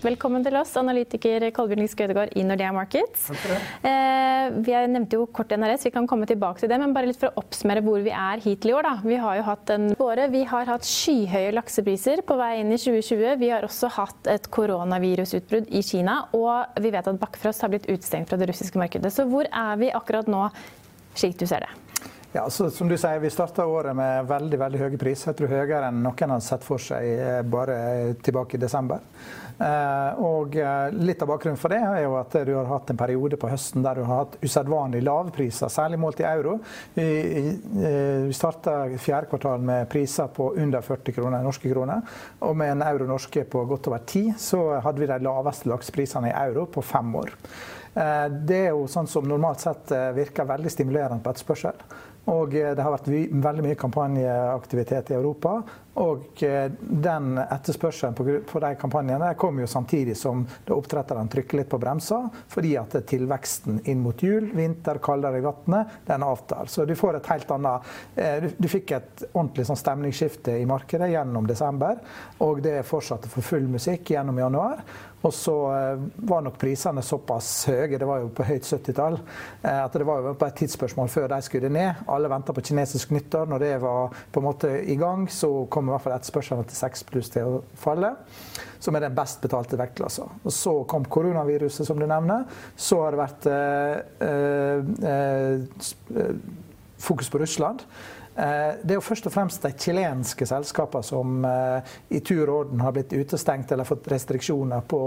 Velkommen til oss, analytiker Kolbjørn Skødegård i Nordea Markets. Eh, vi nevnte jo kort NRS, vi kan komme tilbake til det, men bare litt for å oppsummere hvor vi er hittil i år. Da. Vi har jo hatt en våre. vi har hatt skyhøye laksepriser på vei inn i 2020. Vi har også hatt et koronavirusutbrudd i Kina, og vi vet at Bakkefrost har blitt utestengt fra det russiske markedet. Så hvor er vi akkurat nå, slik du ser det? Ja, så som du sier, Vi starta året med veldig veldig høye priser. Jeg tror høyere enn noen hadde sett for seg eh, bare tilbake i desember. Eh, og eh, Litt av bakgrunnen for det er jo at du har hatt en periode på høsten der du har hatt usedvanlig lave priser, særlig målt i euro. Vi, vi starta fjerde kvartal med priser på under 40 kroner norske kroner. Og med en euro norske på godt over 10, så hadde vi de laveste lakseprisene i euro på fem år. Det er jo sånn som normalt sett virker veldig stimulerende på etterspørsel. Og det har vært veldig mye kampanjeaktivitet i Europa. Og den etterspørselen på de kampanjene kom jo samtidig som oppdretterne trykker litt på bremsa, fordi at tilveksten inn mot jul, vinter, kaldere i vannet, den avtar. Så du får et helt annet Du fikk et ordentlig sånn stemningsskifte i markedet gjennom desember, og det fortsatte for full musikk gjennom januar. Og så var nok prisene såpass høye, det var jo på høyt 70-tall, at det var jo bare et tidsspørsmål før de skulle ned. Alle venta på kinesisk nyttår. Når det var på en måte i gang, så kom i hvert fall etterspørselen til 6 pluss til å falle. Som er den best betalte vektklassa. Og så kom koronaviruset, som du nevner. Så har det vært eh, eh, fokus på Russland. Det er jo først og fremst de chilenske selskapene som i tur og orden har blitt utestengt eller fått restriksjoner på,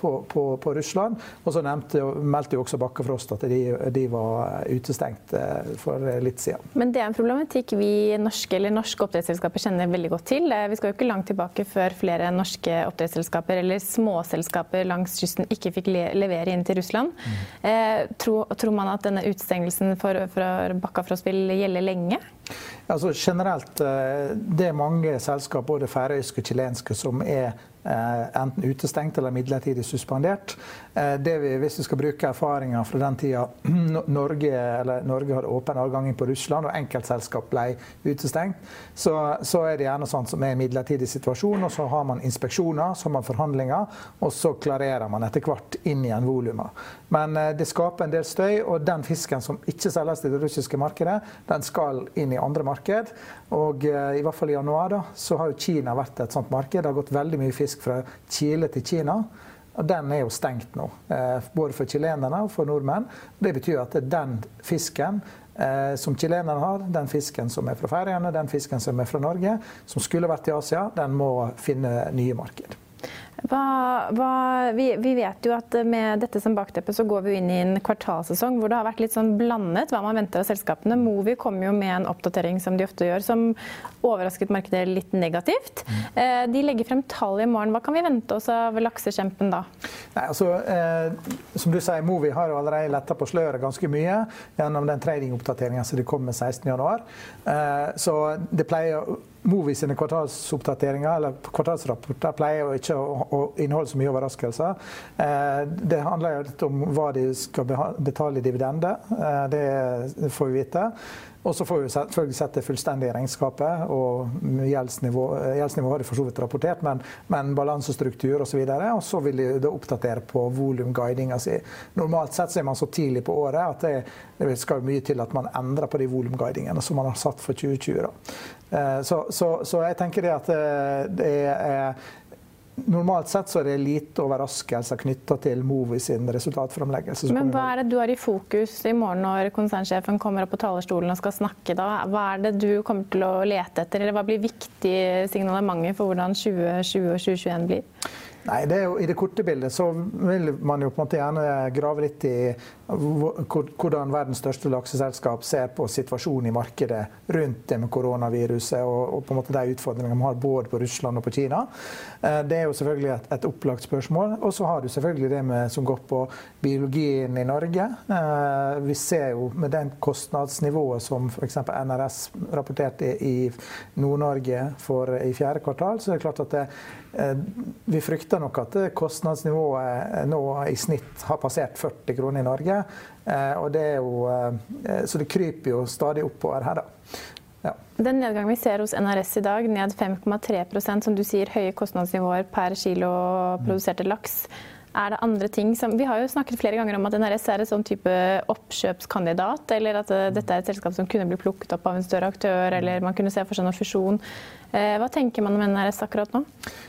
på, på, på Russland. Og så meldte jo også Bakkefrost at de, de, var utestengt for litt siden. Men det er en problematikk vi norske eller norske oppdrettsselskaper kjenner veldig godt til. Vi skal jo ikke langt tilbake før flere norske oppdrettsselskaper eller småselskaper langs kysten ikke fikk levere inn til Russland. Mm. Tror, tror, man at denne utestengelsen for, for Bakkafrost vil gjelde lenge? España? Altså, generelt, Det er mange selskap, både færøyske og chilenske, som er enten utestengt eller midlertidig suspendert. Det vi, hvis vi skal bruke erfaringer fra den tida Norge, Norge hadde åpen adgang på Russland og enkeltselskap ble utestengt, så, så, er det gjerne sånn som er en midlertidig situasjon. og Så har man inspeksjoner, så har man forhandlinger, og så klarerer man etter hvert inn igjen volumer. Men det skaper en del støy, og den fisken som ikke selges til det russiske markedet, den skal inn i andre marked. Og i hvert fall i januar da, så har jo Kina vært et sånt marked. Det har gått veldig mye fisk fra Chile til Kina. Og den er jo stengt nå, både for chilenerne og for nordmenn. Det betyr at den fisken som chilenerne har, den fisken som er fra Færøyene, den fisken som er fra Norge, som skulle vært i Asia, den må finne nye marked. Hva, hva, vi, vi, vet jo at med dette som bakteppe så går vi inn i en kvartalsesong hvor det har vært litt sånn blandet hva man venter av selskapene. Movi kom jo med en oppdatering som de ofte gjør, som overrasket markedet litt negativt. Mm. De legger frem tall i morgen. Hva kan vi vente oss av laksekjempen da? Nei, altså, eh, som du sier, Movi har jo allerede letta på sløret ganske mye gjennom den tradingoppdateringa som de kom med 16.1. Eh, så det pleier Movi sine kvartalsoppdateringer eller kvartalsrapporter pleier jo ikke å, inneholde så mye overraskelser. Eh, det handler jo litt om hva de skal betale i dividende. Eh, det får vi vite. Og så får vi selvfølgelig sett det fullstendige regnskapet. og Gjeldsnivå, gjeldsnivå har de for så vidt rapportert, men, men balansestruktur osv. Og, og så vil de da oppdatere på volumguidinga si. Normalt sett så er man så tidlig på året at det, det skal mye til at man endrer på de volumguidingene som man har satt for 2020. Da. Eh, så, så, så jeg tenker det at eh, det er Normalt sett så er det lite overraskelser knytta til Movi sin resultatframleggelse. Men hva er det du har i fokus i morgen når konsernsjefen kommer opp på talerstolen og skal snakke? da? Hva er det du kommer til å lete etter, eller hva blir viktig signalementet for hvordan 2020 og 2021 blir? Nei, det jo, I det korte bildet så vil man jo på en måte gjerne grave litt i hvordan verdens største lakseselskap ser på situasjonen i markedet rundt det med koronaviruset og, og på en måte de utfordringene man har både på Russland og på Kina. Eh, det er jo selvfølgelig et, et opplagt spørsmål. Og så har du selvfølgelig det med, som går på biologien i Norge. Eh, vi ser jo med den kostnadsnivået som f.eks. NRS rapporterte i Nord-Norge i fjerde kvartal, så er det klart at det, eh, vi frykter nok at kostnadsnivået nå i snitt har passert 40 kroner i Norge. Eh, og det er jo, eh, så det kryper jo stadig oppover her, da. Ja. Den nedgangen vi ser hos NRS i dag, ned 5,3% som du sier, høye kostnadsnivåer per kilo produserte laks. Er det andre ting som Vi har jo snakket flere ganger om at NRS er et sånn type oppkjøpskandidat, eller at eh, dette er et selskap som kunne bli plukket opp av en større aktør, eller man kunne se for seg noen fusjon. Hva tenker man om NRS akkurat nå?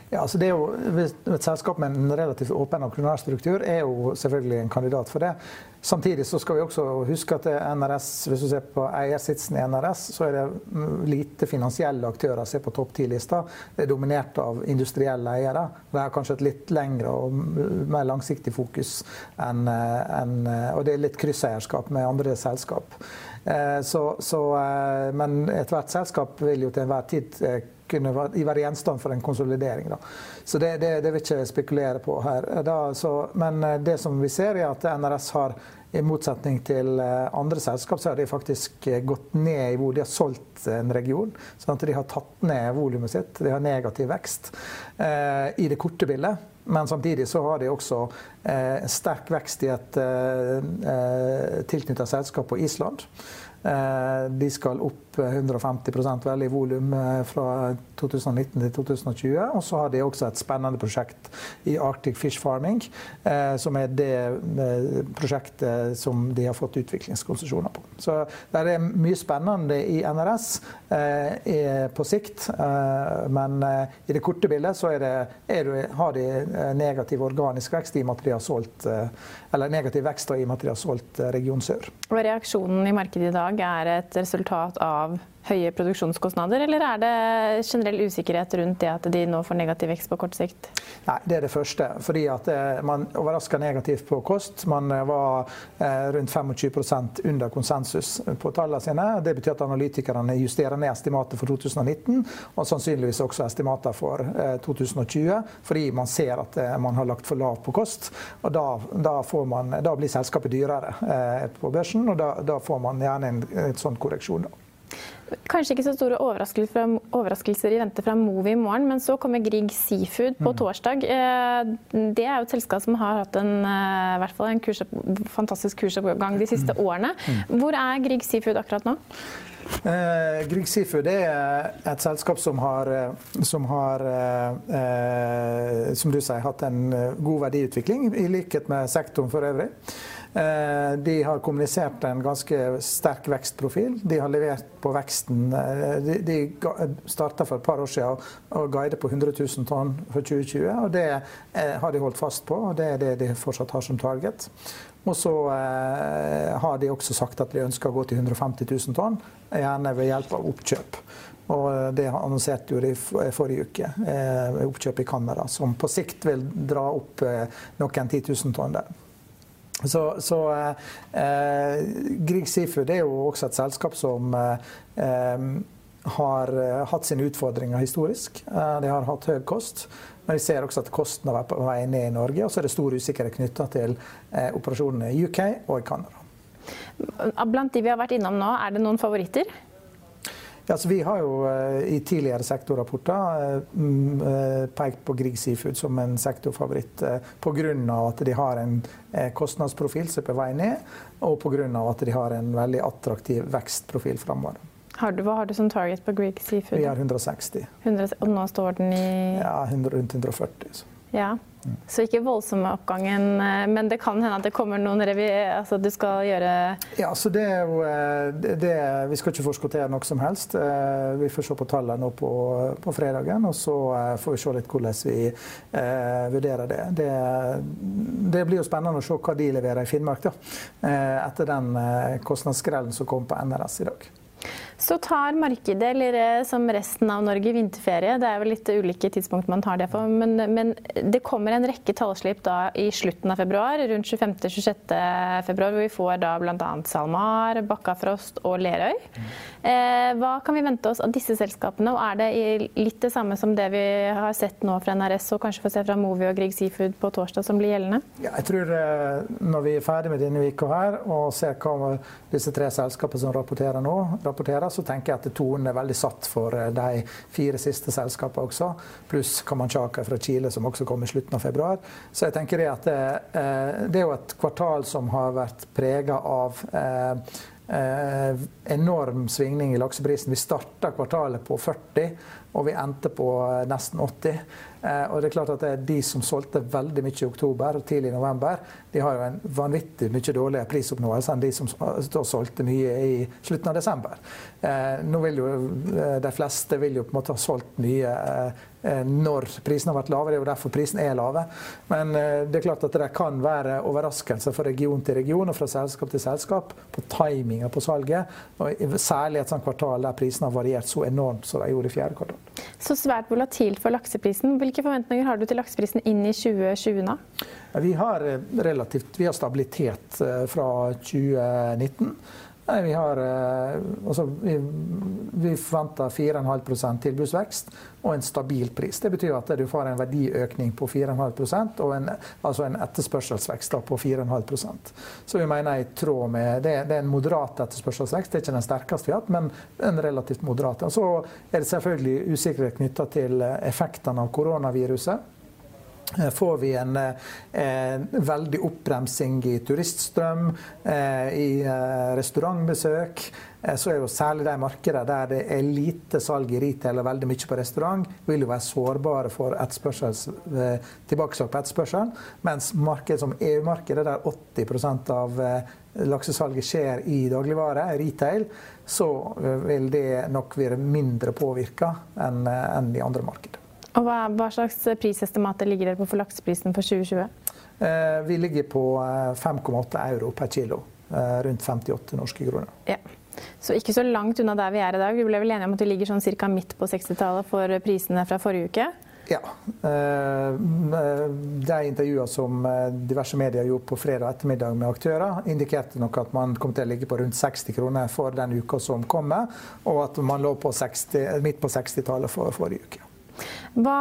Ja, altså det er jo, Et selskap med en relativt åpen aksjonærstruktur er jo selvfølgelig en kandidat for det. Samtidig så skal vi også huske at NRS, hvis du ser på eiersitsen i NRS, så er det lite finansielle aktører som er på topp ti-lista. Det er dominert av industrielle eiere. Det er kanskje et litt lengre og mer langsiktig fokus enn enn Og det er litt krysseierskap med andre selskap. Eh, så, så, eh, men ethvert selskap vil jo til enhver tid eh, kunne være gjenstand for en konsolidering. Da. Så det, det, det, vil jeg ikke spekulere på her. Da, så, men det som vi ser, er at NRS har i motsetning til andre selskap, så har de faktisk gått ned i hvor de har solgt en region. sånn at de har tatt ned volumet sitt. De har negativ vekst eh, i det korte bildet. Men samtidig så har de også eh, sterk vekst i et eh, tilknytta selskap på Island. Eh, de skal opp 150 vel i volum eh, fra 2019 til 2020. Og så har de også et spennende prosjekt i Arctic Fish Farming, eh, som er det prosjektet som de har fått utviklingskonsesjoner på. Så det er mye spennende i NRS på sikt, men i det korte bildet så er det, er det, har de negativ organisk vekst i og at de har solgt, eller negativ vekst i at de har solgt Region Sør. Og reaksjonen i markedet i dag er et resultat av høye produksjonskostnader, eller er det generell usikkerhet rundt det at de nå får negativ vekst på kort sikt? Nei, Det er det første. Fordi at eh, man overraska negativt på kost. Man eh, var eh, rundt 25 under konsensus på tallene sine. Det betyr at analytikerne justerer ned estimatet for 2019, og sannsynligvis også estimater for 2020, fordi man ser at man har lagt for lav på kost. og Da, da, man, da blir selskapet dyrere på børsen, og da, da får man gjerne en, en sånn korreksjon. da. Kanskje ikke så store overraskelser, i vente fra Movi i morgen, men så kommer Grieg Seafood på mm. torsdag. Eh, det er jo et selskap som har hatt en, eh, i hvert fall en kurs, fantastisk kursoppgang de siste mm. årene. Mm. Hvor er Grieg Seafood akkurat nå? Eh, Grieg Seafood er et selskap som har, eh, som, har eh, som du sier, hatt en god verdiutvikling, i likhet med sektoren for øvrig. Eh, de har kommunisert en ganske sterk vekstprofil. De har levert på veksten. Eh, de starta for et par år siden og guidet på 100 000 tonn for 2020. og Det eh, har de holdt fast på, og det er det de fortsatt har som target. Og så har de også sagt at de ønsker å gå til 150 000 tonn, gjerne ved hjelp av oppkjøp. Og Det annonserte jo de forrige uke, oppkjøp i Canada, som på sikt vil dra opp noen 10 000 tonn der. Så, så eh, Grieg Seafood er jo også et selskap som eh, har eh, hatt sine utfordringer historisk. Eh, de har hatt høy kost. Men vi ser også at kosten har vært på vei ned i Norge. Og så er det stor usikkerhet knytta til eh, operasjonene i UK og i Canada. Blant de vi har vært innom nå, er det noen favoritter? Ja, så vi har jo i tidligere sektorrapporter pekt på Grieg Seafood som en sektorfavoritt pga. at de har en kostnadsprofil som er på vei ned, og pga. at de har en veldig attraktiv vekstprofil framover. Har du, hva har du som target på Greek Seafood? Vi har 160. 100, og nå står den i Ja, rundt 140. Så. Ja. Så ikke voldsomme oppgangen, eh, men det kan hende at det kommer noen revy... Altså du skal gjøre Ja, så det er jo eh, det, det, Vi skal ikke forskuttere noe som helst. Eh, vi får se på tallene nå på, på, fredagen, og så får vi se litt hvordan vi eh, vurderer det. det. det. blir jo spennende å se hva de leverer i Finnmark da, etter den kostnadsskrellen som kom på NRS i dag. Så tar markedet, eller eh, som resten av Norge, vinterferie. Det er vel litt ulike tidspunkt man tar det for. Men, men det kommer en rekke tallslipp da i slutten av februar, rundt 25.-26. februar, hvor vi får da bl.a. SalMar, Bakkafrost og Lerøy. Eh, hva kan vi vente oss av disse selskapene, og er det litt det samme som det vi har sett nå fra NRS og kanskje får se fra Movi og Grieg Seafood på torsdag som blir gjeldende? Ja, jeg tror eh, når vi er ferdig med denne uka her og ser hva disse tre selskapene som rapporterer nå, rapporterer så tenker jeg at tonen er veldig satt for eh, de fire siste selskapene også. Pluss Kamanchaka fra Chile, som også kom i slutten av februar. Så jeg tenker at det, eh, det er jo et kvartal som har vært prega av eh, enorm svingning i lakseprisen. Vi starta kvartalet på 40, og vi endte på nesten 80. Eh, og det er klart at det er De som solgte veldig mye i oktober og tidlig i november, de har jo en vanvittig mye dårligere prisoppnåelse enn de som solgte mye i slutten av desember. Eh, nå vil jo eh, De fleste vil jo på en måte ha solgt mye når prisene har vært lave. Det er jo derfor prisene er lave. Men det er klart at det kan være overraskelser fra region til region og fra selskap til selskap på timinga på salget. Og særlig et sånt kvartal der prisene har variert så enormt som de gjorde i fjerde kvartal. Så svært volatilt for lakseprisen. Hvilke forventninger har du til lakseprisen inn i 2020 nå? Vi har, eh, relativt, vi har stabilitet eh, fra 2019. Vi, har, eh, altså, vi, vi forventer 4,5% tilbudsvekst og en stabil pris. Det betyr at du får en verdiøkning på 4,5% og en, altså en etterspørselsvekst på 4,5% Så vi mener i tråd med det, det, er en moderat etterspørselsvekst. Det er ikke den sterkeste vi har hatt, men en relativt moderat. Og så er det selvfølgelig usikkerhet knytta til effektene av koronaviruset. Eh, får vi en, en eh, veldig oppbremsing i turiststrøm, eh, i restaurantbesøk, så er jo særlig de markedene der det er lite salg i retail og veldig mye på restaurant, vil jo være sårbare for tilbakeslag på etterspørsel. Mens marked som EU-markedet, der 80% av laksesalget skjer i dagligvare, retail, så vil det nok være mindre påvirka enn i andre markeder. Og hva, hva slags prisestimater ligger dere på for lakseprisen for 2020? Eh, vi ligger på 5,8 eh, euro per kilo. Eh, rundt 58 norske kroner. Ja. Så ikke så langt unna der vi er i dag. Vi ble vel enige om at vi ligger sånn ca. midt på 60-tallet for prisene fra forrige uke? Ja. Eh, de intervjuene som diverse medier gjorde på fredag ettermiddag med aktører, indikerte nok at man kom til å ligge på rundt 60 kroner for den uka som kommer, og at man lå på 60, midt på 60-tallet for forrige uke. Hva,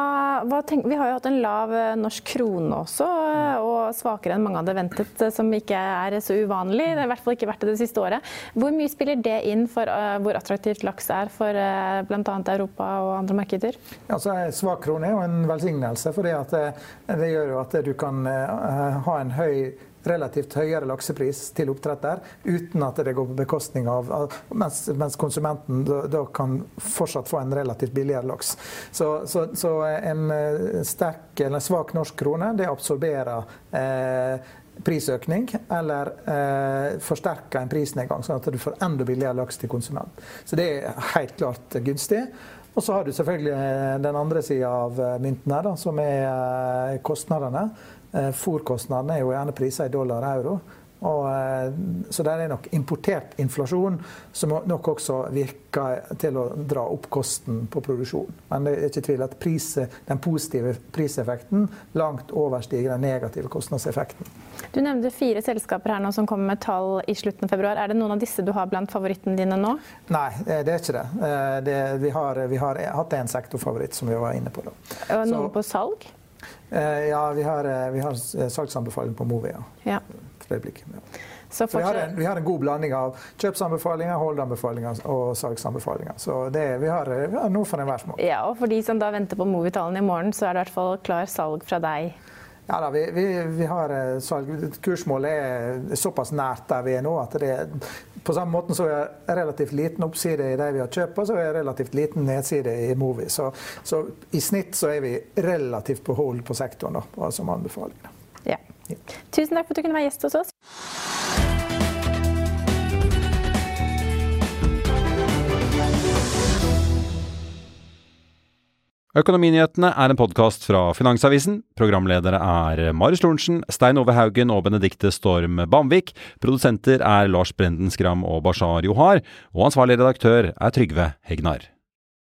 hva tenk, vi har jo hatt en lav eh, norsk krone også, eh, og svakere enn mange hadde ventet, eh, som ikke er så uvanlig. Det har i hvert fall ikke vært det det siste året. Hvor mye spiller det inn for uh, hvor attraktivt laks er for uh, bl.a. Europa og andre markeder? Altså, svak krone er jo en velsignelse, for det gjør jo at du kan uh, ha en høy relativt høyere laksepris til oppdretter uten at det går på bekostning av Mens, mens konsumenten da, da, kan fortsatt få en relativt billigere laks. Så, så, så en eh, sterk eller svak norsk krone det absorberer eh, prisøkning, eller eh, forsterker en prisnedgang, sånn at du får enda billigere laks til konsument. Så det er helt klart gunstig. Og så har du selvfølgelig eh, den andre sida av eh, mynten her, da, som er kostnadene. Fòrkostnadene er jo gjerne priser i dollar og euro. Og, eh, så det er nok importert inflasjon som nok også virker til å dra opp kosten på produksjon. Men det er ikke tvil at priset, den positive priseffekten langt overstiger den negative kostnadseffekten. Du nevnte fire selskaper her nå som kommer med tall i slutten av februar. Er det noen av disse du har blant favorittene dine nå? Nei, det er ikke det. Eh, det vi, har, vi, har, hatt en sektorfavoritt som vi var inne på. Da. Og noen så, på salg? Eh, ja, vi har, eh, vi har eh, salgsanbefaling på Movia. Ja. For øyeblikket. Ja. Så, så vi, har en, vi, har en, god blanding av kjøpsanbefalinger, holdanbefalinger og salgsanbefalinger. Så det, vi, har, vi har noe for enhver smak. Ja, og for de som da venter på Movietalen i morgen, så er det i hvert fall klar salg fra deg. Ja da, vi, vi, vi har eh, salg. Kursmålet er såpass nært der vi er nå at det er på samme måte så er det relativt liten oppside i de vi har kjøpt og så er det relativt liten nedside i Movi. Så, så, i snitt så er vi relativt på hold på sektoren, da, som anbefaling. Ja. Tusen takk for at du kunne være gjest hos oss. Økonominyhetene er en podkast fra Finansavisen. Programledere er Marius Lorentzen, Stein Ove Haugen og Benedikte Storm Bamvik. Produsenter er Lars Brenden Skram og Bashar Johar. Og ansvarlig redaktør er Trygve Hegnar.